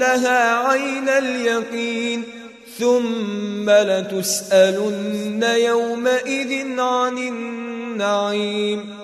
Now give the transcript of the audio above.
لترونها عين اليقين ثم لتسألن يومئذ عن النعيم.